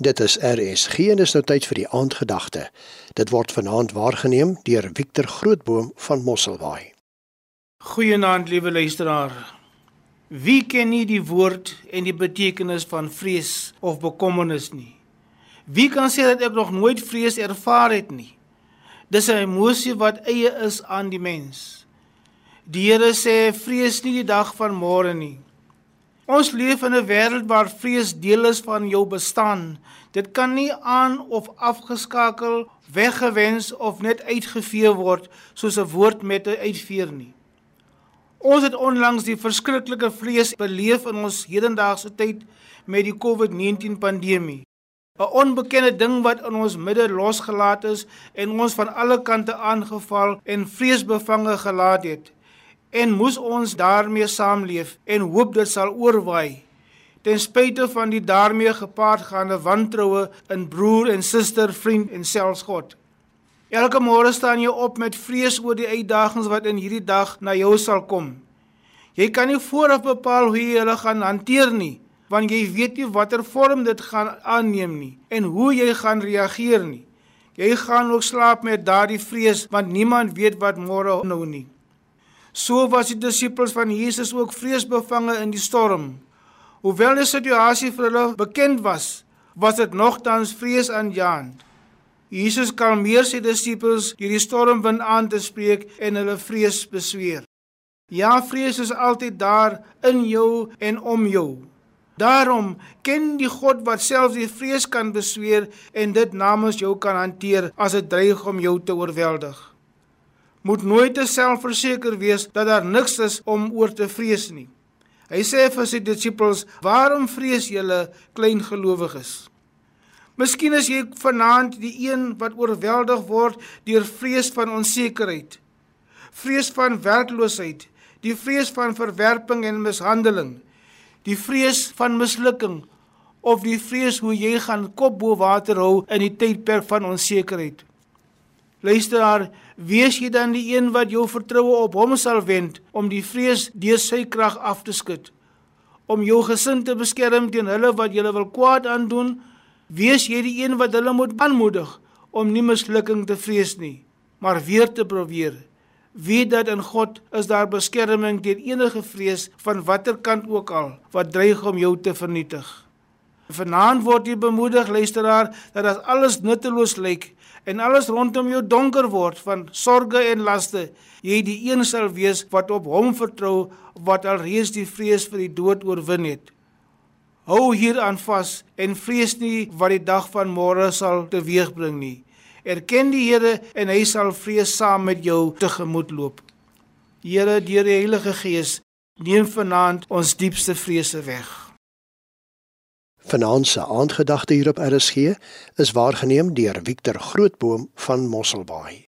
Dit is RSG en dis nou tyd vir die aandgedagte. Dit word vanaand waargeneem deur Victor Grootboom van Mosselbaai. Goeienaand liewe luisteraar. Wie ken nie die woord en die betekenis van vrees of bekommernis nie? Wie kan sê dat ek nog nooit vrees ervaar het nie? Dis 'n emosie wat eie is aan die mens. Die Here sê vrees nie die dag van môre nie. Ons leef in 'n wêreld waar vrees deel is van jou bestaan. Dit kan nie aan of afgeskakel, weggewens of net uitgevee word soos 'n woord met 'n uitveer nie. Ons het onlangs die verskriklike vrees beleef in ons hedendaagse tyd met die COVID-19 pandemie. 'n Onbekende ding wat in ons midde losgelaat is en ons van alle kante aangeval en vreesbevange gelaat het en moes ons daarmee saamleef en hoop dit sal oorwaai ten spyte van die daarmee gepaard gaande wantroue in broer en suster, vriend en selfs God. Elke môre staan jy op met vrees oor die uitdagings wat in hierdie dag na jou sal kom. Jy kan nie vooraf bepaal hoe jy hulle gaan hanteer nie, want jy weet nie watter vorm dit gaan aanneem nie en hoe jy gaan reageer nie. Jy gaan ook slaap met daardie vrees want niemand weet wat môre nou nie. So was die disippels van Jesus ook vreesbevange in die storm. Hoewel die situasie vir hulle bekend was, was dit nogtans vreesaanjaend. Jesus kalmeer sy disippels deur die stormwind aan te spreek en hulle vrees besweer. Ja, vrees is altyd daar in jou en om jou. Daarom ken die God wat selfs die vrees kan besweer en dit namens jou kan hanteer as dit dreig om jou te oorweldig moet nooit te selfverseker wees dat daar niks is om oor te vrees nie. Hy sê vir sy disippels: "Waarom vrees julle klein gelowiges?" Miskien is jy vanaand die een wat oorweldig word deur vrees van onsekerheid, vrees van werkloosheid, die vrees van verwerping en mishandeling, die vrees van mislukking of die vrees hoe jy gaan kop bo water hou in die tydperk van onsekerheid. Luisteraar, wees jy dan die een wat jou vertroue op hom sal wend om die vrees deur sy krag af te skud? Om jou gesin te beskerm teen hulle wat julle wil kwaad aandoen? Wees jy die een wat hulle moet aanmoedig om nie mislukking te vrees nie, maar weer te probeer? Weet dat in God is daar beskerming teen enige vrees van watter kant ook al wat dreig om jou te vernietig. Vanaand word jy bemoedig luisteraar dat as alles nutteloos lyk, en alles rondom jou donker word van sorge en laste, jy die een sal wees wat op hom vertrou wat alreeds die vrees vir die dood oorwin het. Hou hieraan vas en vrees nie wat die dag van môre sal teweegbring nie. Erken die Here en hy sal vrees saam met jou tegemoet loop. Here, deur die Heilige Gees, neem vanaand ons diepste vrese weg. Vanaand se aandgedagte hier op RSG is waargeneem deur Victor Grootboom van Mosselbaai.